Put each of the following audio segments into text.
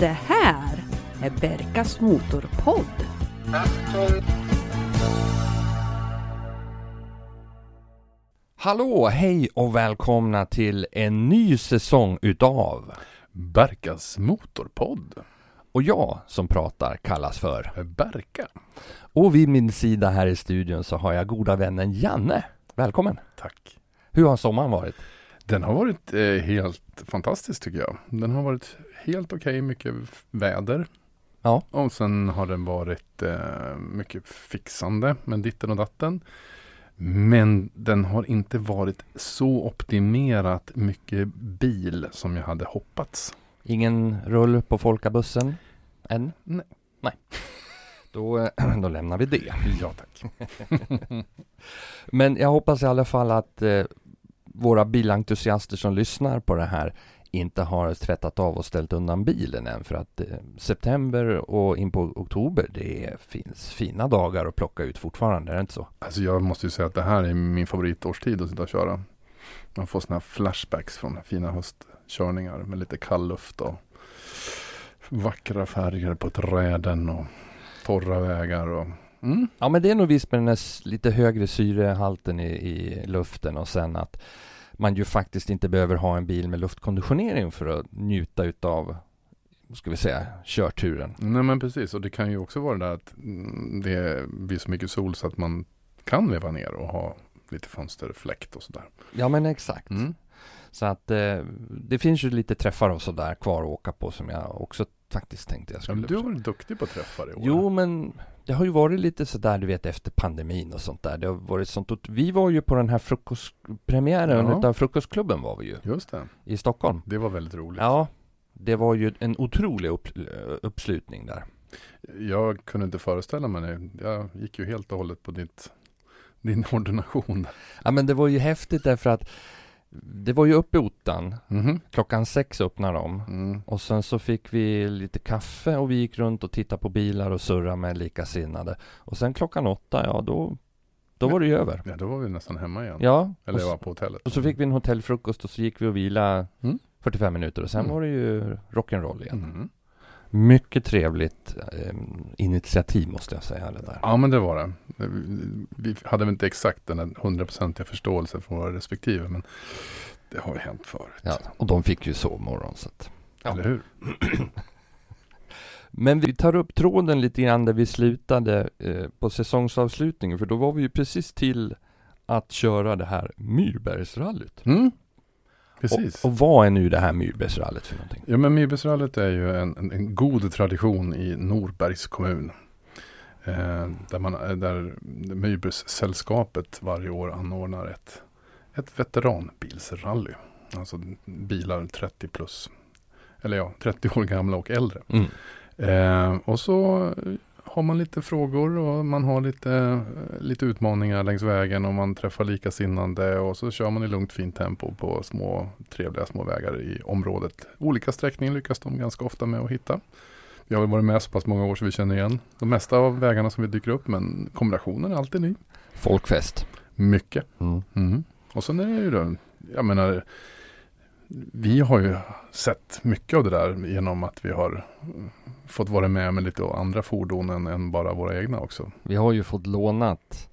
Det här är Berkas Motorpodd. Hallå, hej och välkomna till en ny säsong utav Berkas motorpodd. Och jag som pratar kallas för Berka. Och vid min sida här i studion så har jag goda vännen Janne. Välkommen! Tack. Hur har sommaren varit? Den har varit eh, helt fantastisk tycker jag. Den har varit helt okej, mycket väder. Ja. Och sen har den varit eh, mycket fixande med ditten och datten. Men den har inte varit så optimerat mycket bil som jag hade hoppats. Ingen rull på folkabussen? Än? Nej. Nej. Då, eh, då lämnar vi det. Ja tack. Men jag hoppas i alla fall att eh, våra bilentusiaster som lyssnar på det här inte har tvättat av och ställt undan bilen än för att eh, september och in på oktober det finns fina dagar att plocka ut fortfarande, är det inte så? Alltså jag måste ju säga att det här är min favoritårstid att sitta och köra. Man får sådana här flashbacks från fina höstkörningar med lite kall luft och vackra färger på träden och torra vägar. Och, mm. Ja men det är nog visst med den här lite högre syrehalten i, i luften och sen att man ju faktiskt inte behöver ha en bil med luftkonditionering för att njuta utav ska vi säga, körturen. Nej men precis och det kan ju också vara det där att mm, det blir så mycket sol så att man kan veva ner och ha lite fönsterfläkt och sådär. Ja men exakt. Mm. Så att eh, det finns ju lite träffar och sådär kvar att åka på som jag också faktiskt tänkte jag Ja, skulle men du har varit duktig på träffar i år. Jo men det har ju varit lite sådär du vet efter pandemin och sånt där. Det har varit sånt. Och vi var ju på den här frukostpremiären Ja. utav Frukostklubben var vi ju Just det, i Stockholm. det var väldigt roligt. Ja, det var ju en otrolig upp, uppslutning där. Jag kunde inte föreställa mig det. Jag gick ju helt och hållet på ditt, din ordination. Ja men det var ju häftigt därför att det var ju uppe i ottan. Mhm. Klockan sex öppnade de. Mm. Och sen så fick vi lite kaffe och vi gick runt och tittade på bilar och surrade med likasinnade. Och sen klockan åtta, ja då, då var det ju över. Ja, då var vi nästan hemma igen. Ja, Eller jag var på hotellet. och så fick vi en hotellfrukost och så gick vi och vila Mm. 45 minuter och sen Mm. var det ju rock'n'roll igen. Mycket trevligt eh, initiativ måste jag säga det där. Ja, men det var det. Vi hade väl inte exakt den hundraprocentiga förståelsen från våra respektive, men det har ju hänt förut. Ja, och de fick ju sovmorgon så att. Ja. Eller hur? Men vi tar upp tråden lite grann där vi slutade eh, på säsongsavslutningen för då var vi ju precis till att köra det här Myrbergsrallyt. Mm. Precis. Och, och vad är nu det här Myrbergsrallyt för någonting? Ja, men Myrbergsrallyt är ju en, en, en god tradition i Norbergs kommun. Eh, där, man, där Myrbergssällskapet varje år anordnar ett, ett veteranbilsrally. Alltså bilar 30 plus. Eller ja, 30 år gamla och äldre. Mm. Eh, och så har man lite frågor och man har lite, eh, lite utmaningar längs vägen och man träffar likasinnande och så kör man i lugnt fint tempo på små trevliga små vägar i området. Olika sträckningar lyckas de ganska ofta med att hitta. Vi har varit med så pass många år så vi känner igen de mesta av vägarna som vi dyker upp men kombinationen är alltid ny. Folkfest. Mycket. Mm. Mm. Och sen är det ju då, jag menar, vi har ju sett mycket av det där genom att vi har mm, fått vara med med lite andra fordon än, än bara våra egna också. Vi har ju fått lånat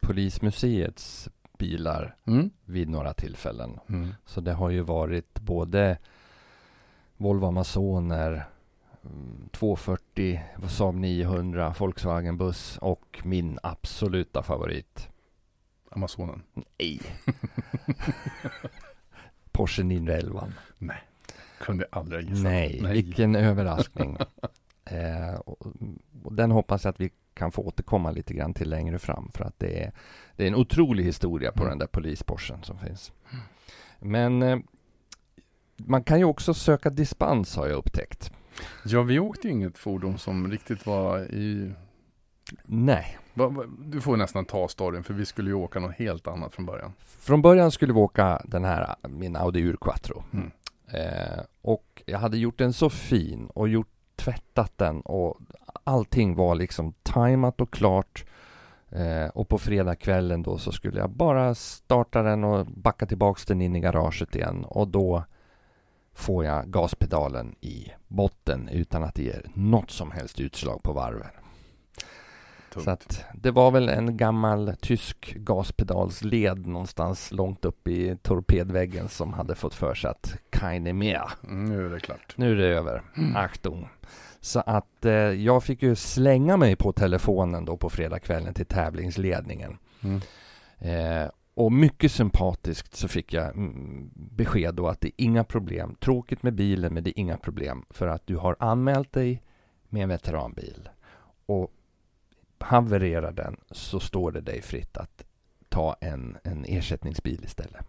Polismuseets bilar Mm. vid några tillfällen. Mm. Så det har ju varit både Volvo Amazoner, mm, 240, Saab 900, Volkswagen buss och min absoluta favorit. Amazonen. Nej. Porsche 911. Kunde aldrig gissa. Nej, vilken överraskning. eh, och, och den hoppas jag att vi kan få återkomma lite grann till längre fram. För att det är, det är en otrolig historia på Mm. den där polisporschen som finns. Men eh, man kan ju också söka dispens har jag upptäckt. Ja, vi åkte ju inget fordon som riktigt var i... Nej. Du får nästan ta storyn för vi skulle ju åka något helt annat från början. Från början skulle vi åka den här, min Audi Ur-Quattro. Mm. Eh, och jag hade gjort den så fin och gjort, tvättat den och allting var liksom tajmat och klart. Eh, och på fredagskvällen då så skulle jag bara starta den och backa tillbaks den in i garaget igen och då får jag gaspedalen i botten utan att det ger något som helst utslag på varven. Tungt. Så att det var väl en gammal tysk gaspedalsled någonstans långt upp i torpedväggen som hade fått för sig att keine mehr. Mm, nu är det klart. Nu är det över. Mm. Achtung. Så att eh, jag fick ju slänga mig på telefonen då på fredagskvällen till tävlingsledningen. Mm. Eh, och mycket sympatiskt så fick jag mm, besked då att det är inga problem. Tråkigt med bilen, men det är inga problem. För att du har anmält dig med en veteranbil. Och havererar den så står det dig fritt att ta en, en ersättningsbil istället.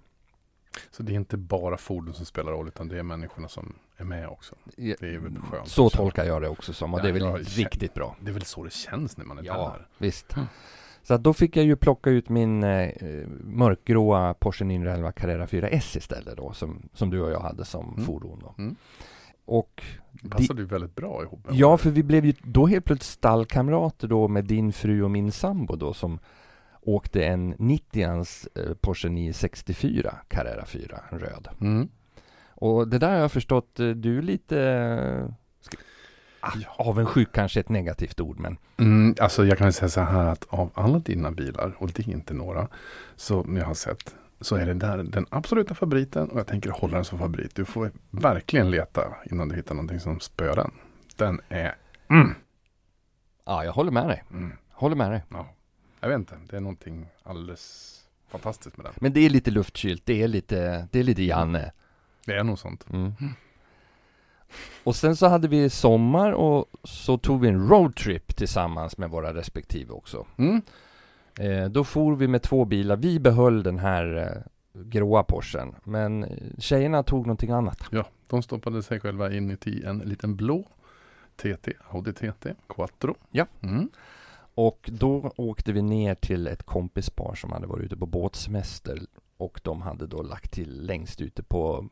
Så det är inte bara fordon som spelar roll utan det är människorna som är med också. Det är väl skönt. Så tolkar jag det också som och Ja, det är väl riktigt bra. Det är väl så det känns när man är Ja, där. visst. Mm. Så att då fick jag ju plocka ut min eh, mörkgråa Porsche 911 Carrera 4S istället då, som, som du och jag hade som Mm. fordon då. Mm. Och passade ju väldigt bra ihop. ja, för vi blev ju då helt plötsligt stallkamrater då med din fru och min sambo då som åkte en 90ans eh, Porsche 964 Carrera 4, en röd. Mm. Och det där har jag förstått, eh, du är lite ah, avundsjuk kanske ett negativt ord men Mm, alltså jag kan säga så här att av alla dina bilar, och det är inte några, som jag har sett, så är det där den absoluta favoriten och jag tänker hålla den som favorit. Du får verkligen leta innan du hittar någonting som spöar den. Den är, mm, ja, jag håller med dig. mm, Håller med dig. ja, jag vet inte, det är någonting alldeles fantastiskt med den. Men det är lite luftkylt, det är lite, det är lite Janne. Det är nog sånt. Mm. Och sen så hade vi sommar och så tog vi en roadtrip tillsammans med våra respektive också. Mm. Eh, då for vi med två bilar. Vi behöll den här eh, gråa Porschen. Men eh, tjejerna tog någonting annat. Ja, de stoppade sig själva in i en liten blå TT, Audi TT, Quattro. Ja. Mm. Och då åkte vi ner till ett kompispar som hade varit ute på båtsemester. Och de hade då lagt till längst ute på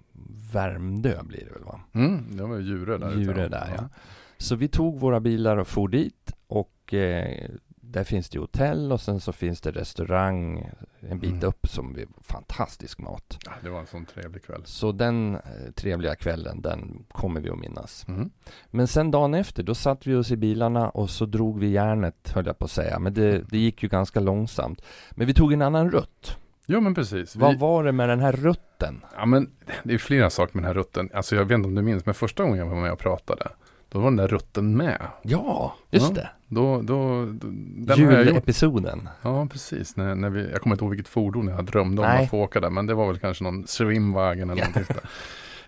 Värmdö blir det väl va? Mm, det var ju Djurö där. Djurö där ja. Så vi tog våra bilar och for dit och eh, där finns det hotell och sen så finns det restaurang en bit Mm. upp som är fantastisk mat. Ja, det var en sån trevlig kväll. Så den eh, trevliga kvällen, den kommer vi att minnas. Mm. Men sen dagen efter, då satt vi oss i bilarna och så drog vi järnet, höll jag på att säga. Men det, det gick ju ganska långsamt. Men vi tog en annan rutt. Ja men precis. Vad Vi, var det med den här rutten? ja, men det är flera saker med den här rutten. Alltså jag vet inte om du minns, men första gången jag var med och pratade, då var den där rutten med. Ja, just Ja, det. Då, då, då. Julepisoden. Ja, precis. När, när vi, jag kommer inte ihåg vilket fordon jag drömde om Nej. att få åka där, men det var väl kanske någon Swimwagen eller någonting.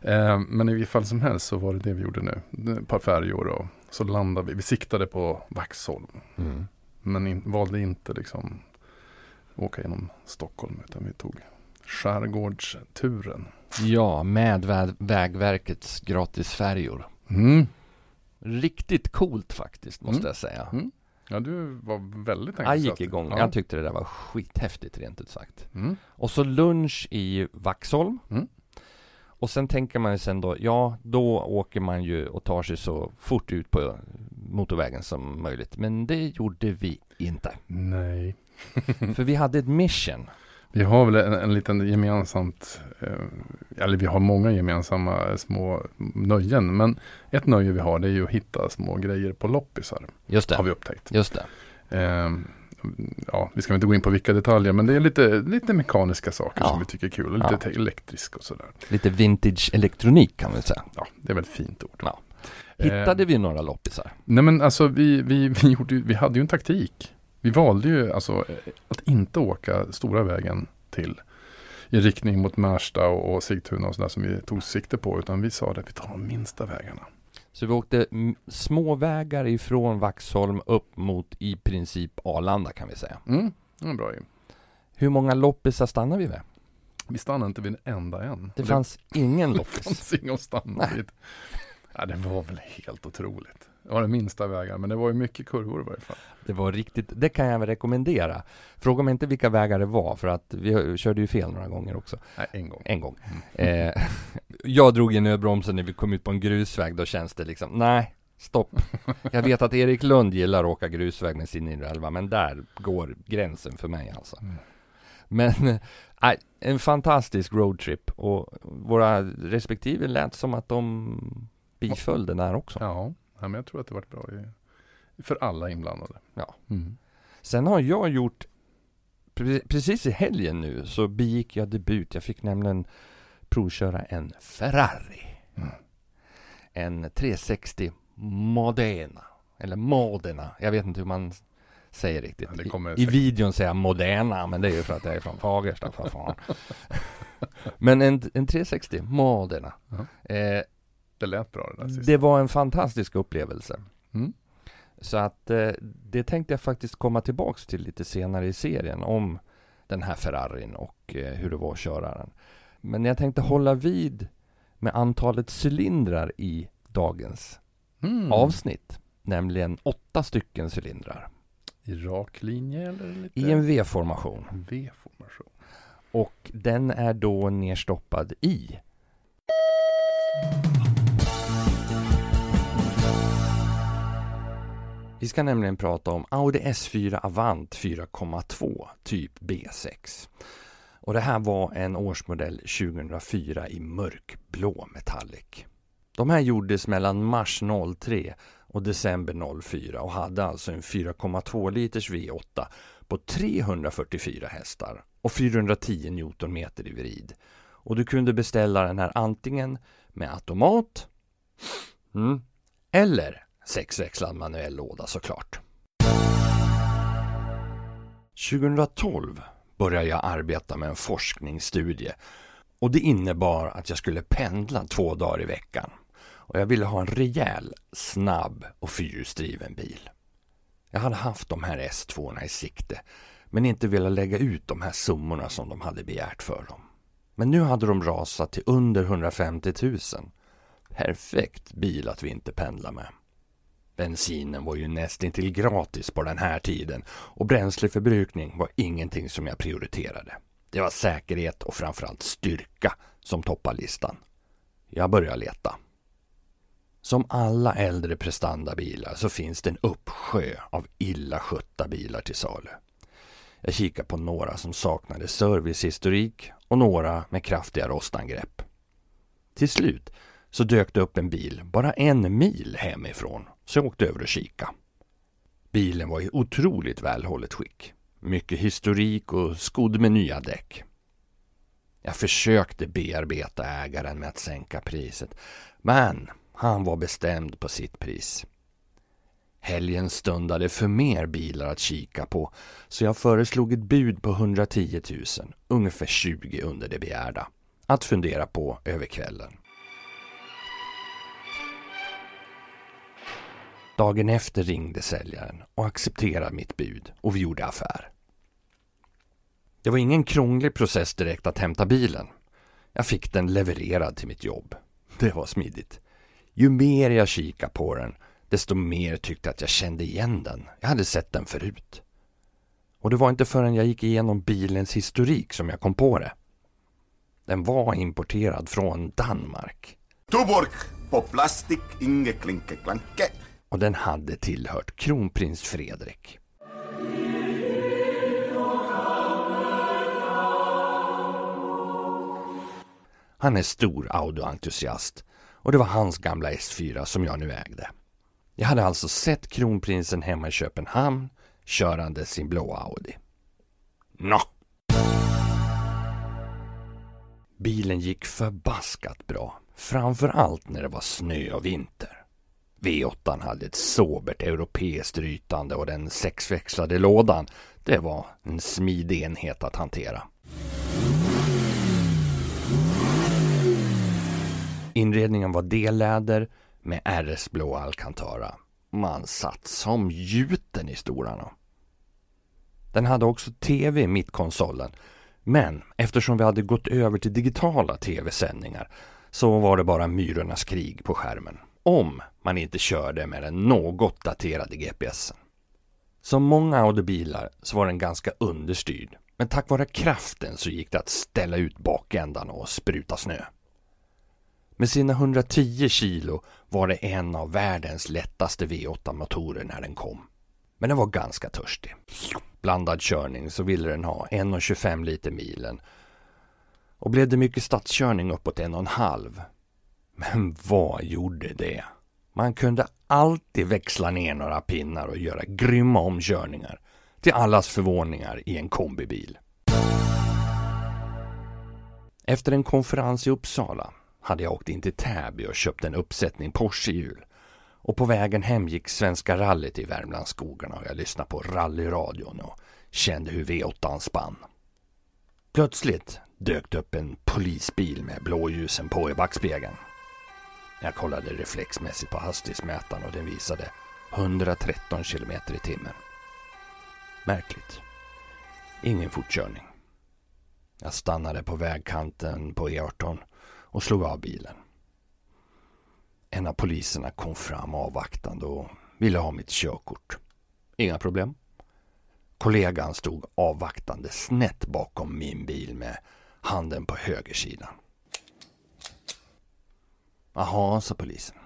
Eh, men i vilket fall som helst så var det det vi gjorde nu. Ett par färjor och så landade vi. Vi siktade på Vaxholm. Mm. Men in, valde inte liksom åka genom Stockholm utan vi tog skärgårdsturen. Ja, med vä- Vägverkets gratisfärjor. Mm. Riktigt coolt faktiskt, måste Mm. jag säga. Mm. Ja, du var väldigt Jag gick entusiastisk. igång. Ja. Jag tyckte det där var skithäftigt, rent ut sagt. Mm. Och så lunch i Vaxholm. Mm. Och sen tänker man ju sen då, ja, då åker man ju och tar sig så fort ut på motorvägen som möjligt. Men det gjorde vi inte. Nej. För vi hade ett mission. Vi har väl en, en liten gemensamt, eh, eller vi har många gemensamma eh, små nöjen. Men ett nöje vi har det är ju att hitta små grejer på loppisar. Just Har det. vi upptäckt. Just det. Eh, ja, vi ska inte gå in på vilka detaljer men det är lite, lite mekaniska saker Ja. som vi tycker är kul. Och lite Ja. elektrisk och sådär. Lite vintage elektronik kan man säga. Ja, det är väl ett fint ord. Ja. Eh, Hittade vi några loppisar? Nej men alltså vi, vi, vi, gjorde, vi hade ju en taktik. Vi valde ju alltså att inte åka stora vägen till i riktning mot Märsta och, och Sigtuna och sådär som vi tog sikte på. Utan vi sa att vi tar de minsta vägarna. Så vi åkte små vägar ifrån Vaxholm upp mot i princip Arlanda kan vi säga. Mm, det var bra ju. Hur många loppisar stannade vi vid? Vi stannade inte vid en enda en. Det Och fanns ingen det loppis. fanns inga att stanna Nej. vid. Ja, det var väl helt otroligt. Var den minsta vägar men det var ju mycket kurvor i varje fall. Det var riktigt, det kan jag väl rekommendera. Fråga mig inte vilka vägar det var för att vi körde ju fel några gånger också. Nej, en gång. En gång. Mm. Eh, jag drog i nödbromsen när vi kom ut på en grusväg. Då känns det liksom, nej, stopp. Jag vet att Erik Lund gillar att åka grusväg med sin 911, men där går gränsen för mig alltså. Mm. Men, Nej, en fantastisk roadtrip och våra respektive lät som att de biföll den här också. Ja, ja men jag tror att det varit bra i, för alla inblandade. Ja. Mm. Sen har jag gjort pre- Precis i helgen nu så begick jag debut. Jag fick nämligen provköra en Ferrari. Mm. En 360 Modena. Eller Modena. Jag vet inte hur man säger riktigt. Ja, I, I videon säger jag Moderna, men det är ju för att jag är från Fagersta för fan. men en, en 360 Modena. Ja. Eh, Det lät bra det där sist. det var en fantastisk upplevelse. Mm. Så att eh, det tänkte jag faktiskt komma tillbaks till lite senare i serien om den här Ferrarin och eh, hur det var att köra den. Men jag tänkte hålla vid med antalet cylindrar i dagens Mm. avsnitt. Nämligen åtta stycken cylindrar I rak linje eller lite? i en V-formation. V-formation. Och den är då nerstoppad i Vi ska nämligen prata om Audi S4 Avant 4,2 typ B6. Och det här var en årsmodell 2004 i mörkblå metallic. De här gjordes mellan mars 03 och december 04 och hade alltså en 4,2 liters V8 på 344 hästar och 410 Newtonmeter i vrid. Och du kunde beställa den här antingen med automat mm, eller sexväxlad manuell låda såklart. 2012 började jag arbeta med en forskningsstudie och det innebar att jag skulle pendla två dagar i veckan. Och jag ville ha en rejäl, snabb och fyrhjulsdriven bil. Jag hade haft de här S2 i sikte men inte velat lägga ut de här summorna som de hade begärt för dem. Men nu hade de rasat till under 150 000. Perfekt bil att vi inte pendlar med. Bensinen var ju nästintill gratis på den här tiden och bränsleförbrukning var ingenting som jag prioriterade. Det var säkerhet och framförallt styrka som toppade listan. Jag började leta. Som alla äldre prestandabilar så finns det en uppsjö av illa skötta bilar till salu. Jag kikade på några som saknade servicehistorik och några med kraftiga rostangrepp. Till slut så dök det upp en bil bara en mil hemifrån så jag åkte över och kika. Bilen var i otroligt välhållet skick. Mycket historik och skodd med nya däck. Jag försökte bearbeta ägaren med att sänka priset, men han var bestämd på sitt pris. Helgen stundade för mer bilar att kika på, så jag föreslog ett bud på 110 000, ungefär 20 under det begärda, att fundera på över kvällen. Dagen efter ringde säljaren och accepterade mitt bud och vi gjorde affär. Det var ingen krånglig process direkt att hämta bilen. Jag fick den levererad till mitt jobb. Det var smidigt. Ju mer jag kikade på den, desto mer tyckte jag att jag kände igen den. Jag hade sett den förut. Och det var inte förrän jag gick igenom bilens historik som jag kom på det. Den var importerad från Danmark Tuborg på plastik, inge klinke klanke och den hade tillhört kronprins Fredrik. Han är stor Audi-entusiast och det var hans gamla S4 som jag nu ägde. Jag hade alltså sett kronprinsen hemma i Köpenhamn körande sin blå Audi. Nå! Bilen gick förbaskat bra, framför allt när det var snö och vinter. V8 hade ett sobert europeiskt rytande och den sexväxlade lådan, det var en smidig enhet att hantera. Inredningen var delläder med RS-blå Alcantara. Man satt som gjuten i stolarna. Den hade också TV i mittkonsolen. Men eftersom vi hade gått över till digitala TV-sändningar så var det bara Myrornas krig på skärmen. Om man inte körde med den något daterade GPSen. Som många Audi-bilar så var den ganska understyrd. Men tack vare kraften så gick det att ställa ut bakändan och spruta snö. Med sina 110 kilo var det en av världens lättaste V8-motorer när den kom. Men den var ganska törstig. Blandad körning så ville den ha 1,25 liter milen Och blev det mycket stadskörning uppåt en och en halv. Men vad gjorde det? Man kunde alltid växla ner några pinnar och göra grymma omkörningar. Till allas förvåningar i en kombibil. Efter en konferens i Uppsala hade jag åkt in till Täby och köpt en uppsättning Porsche-hjul. Och på vägen hem gick Svenska rallyt i Värmlandsskogarna och jag lyssnade på rallyradion och kände hur V8 spann. Plötsligt dök det upp en polisbil med blåljusen på i backspegeln. Jag kollade reflexmässigt på hastighetsmätaren och den visade 113 km i timmen. Märkligt. Ingen fortkörning. Jag stannade på vägkanten på E18 och slog av bilen. En av poliserna kom fram avvaktande och ville ha mitt körkort. Inga problem. Kollegan stod avvaktande snett bakom min bil med handen på högersidan. Jaha, sa polisen.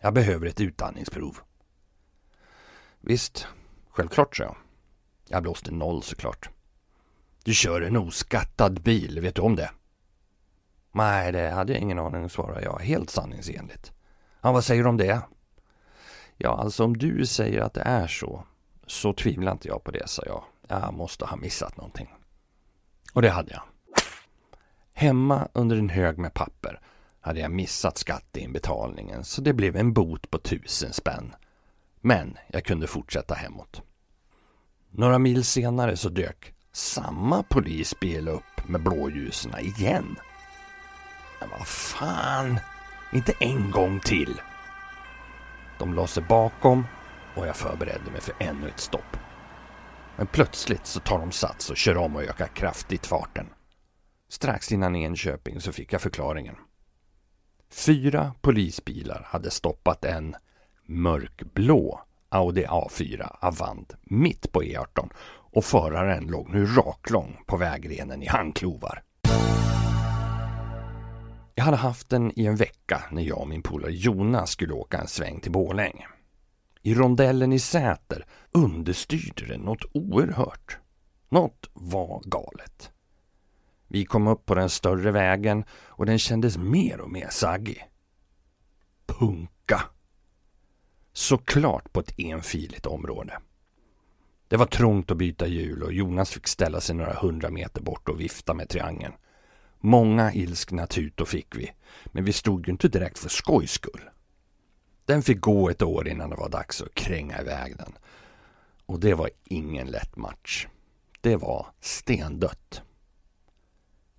Jag behöver ett utandningsprov. Visst, självklart, sa jag. Jag blåste noll såklart. Du kör en oskattad bil, vet du om det? Nej, det hade jag ingen aning om, svarade jag helt sanningsenligt. Ja, vad säger du om det? Ja, alltså om du säger att det är så, så tvivlar inte jag på det, sa jag. Jag måste ha missat någonting. Och det hade jag. Hemma under en hög med papper hade jag missat skatteinbetalningen så det blev en bot på tusen spänn. Men jag kunde fortsätta hemåt. Några mil senare så dök samma polisbil upp med blåljusen igen. Men vad fan, inte en gång till. De la sig bakom och jag förberedde mig för ännu ett stopp. Men plötsligt så tar de sats och kör om och ökar kraftigt farten. Strax innan Enköping så fick jag förklaringen. Fyra polisbilar hade stoppat en mörkblå Audi A4 Avant mitt på E18 och föraren låg nu raklång på vägrenen i handklovar. Jag hade haft den i en vecka när jag och min polare Jonas skulle åka en sväng till Borlänge. I rondellen i Säter understyrde det något oerhört. Något var galet. Vi kom upp på den större vägen och den kändes mer och mer saggig. Punka. Såklart på ett enfiligt område. Det var trångt att byta hjul och Jonas fick ställa sig några hundra meter bort och vifta med triangeln. Många ilskna tutor fick vi, men vi stod ju inte direkt för skojs skull. Den fick gå ett år innan det var dags att kränga iväg den. Och det var ingen lätt match. Det var stendött.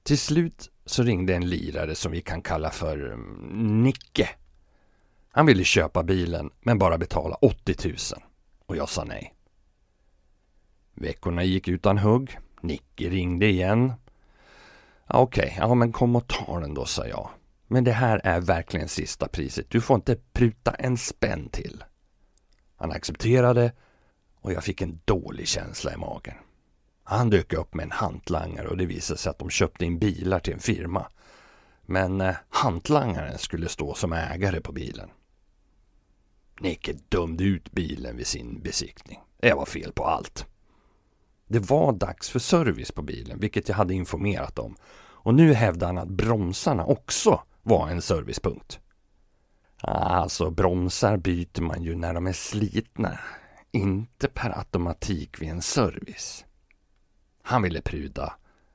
Till slut så ringde en lirare som vi kan kalla för mm, Nicke. Han ville köpa bilen men bara betala 80 000 och jag sa nej. Veckorna gick utan hugg. Nicke ringde igen. Okej, okay, ja men kom och ta den då, sa jag. Men det här är verkligen sista priset. Du får inte pruta en spänn till. Han accepterade och jag fick en dålig känsla i magen. Han dök upp med en hantlangare och det visade sig att de köpte in bilar till en firma. Men eh, hantlangaren skulle stå som ägare på bilen. Nicke dömde ut bilen vid sin besiktning. Det var fel på allt. Det var dags för service på bilen, vilket jag hade informerat om. Och nu hävdade han att bromsarna också var en servicepunkt. Alltså bromsar byter man ju när de är slitna, inte per automatik vid en service. Han ville pruda,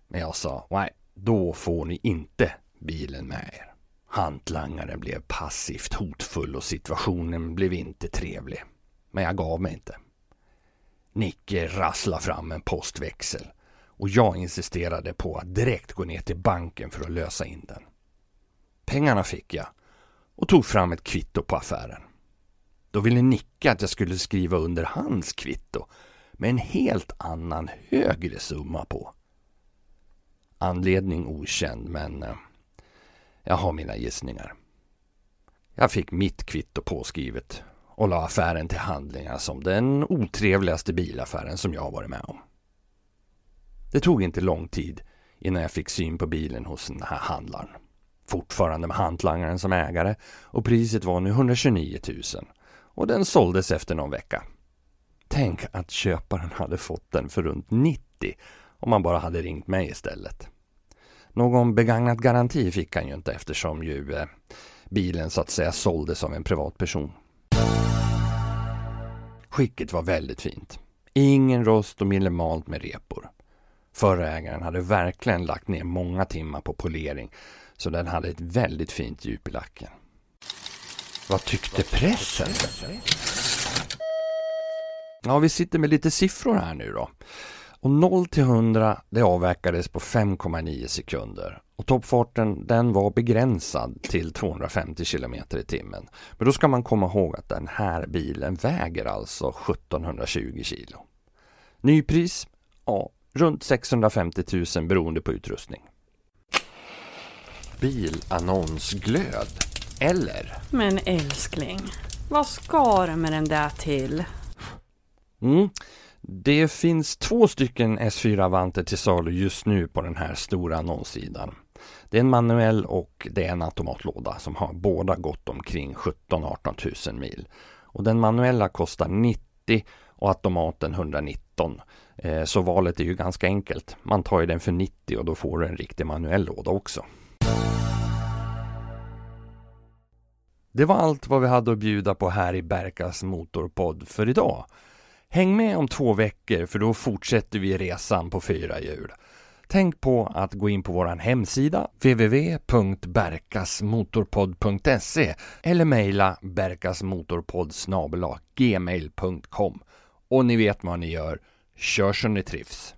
men jag sa nej, då får ni inte bilen med er. Hantlangaren blev passivt hotfull och situationen blev inte trevlig. Men jag gav mig inte. Nicke rasslade fram en postväxel och jag insisterade på att direkt gå ner till banken för att lösa in den. Pengarna fick jag och tog fram ett kvitto på affären. Då ville Nicke att jag skulle skriva under hans kvitto med en helt annan högre summa på. Anledning okänd men eh, jag har mina gissningar. Jag fick mitt kvitto påskrivet och la affären till handlingar som den otrevligaste bilaffären som jag varit med om. Det tog inte lång tid innan jag fick syn på bilen hos den här handlaren. Fortfarande med hantlangaren som ägare och priset var nu 129 000 och den såldes efter någon vecka. Tänk att köparen hade fått den för runt 90 om man bara hade ringt mig istället. Någon begagnat garanti fick han ju inte eftersom ju eh, bilen så att säga såldes av en privatperson. Skicket var väldigt fint. Ingen rost och minimalt med repor. Förra ägaren hade verkligen lagt ner många timmar på polering så den hade ett väldigt fint djup i lacken. Vad tyckte pressen? Ja, vi sitter med lite siffror här nu då. Och 0 till 100 det avverkades på 5,9 sekunder. Och toppfarten den var begränsad till 250 km i timmen. Men då ska man komma ihåg att den här bilen väger alltså 1720 kilo. Nypris? Ja, runt 650 000 beroende på utrustning. Bilannonsglöd, eller? Men älskling, vad ska du med den där till? Mm. Det finns två stycken S4 Avanter till salu just nu på den här stora annonssidan. Det är en manuell och det är en automatlåda som har båda gått omkring 17-18 000 mil. Och den manuella kostar 90 och automaten 119. Eh, så valet är ju ganska enkelt. Man tar ju den för 90 och då får du en riktig manuell låda också. Det var allt vad vi hade att bjuda på här i Berkas Motorpodd för idag. Häng med om två veckor för då fortsätter vi resan på fyra hjul. Tänk på att gå in på vår hemsida www.berkasmotorpodd.se eller mejla berkasmotorpodd gmail.com. Och ni vet vad ni gör. Kör så ni trivs.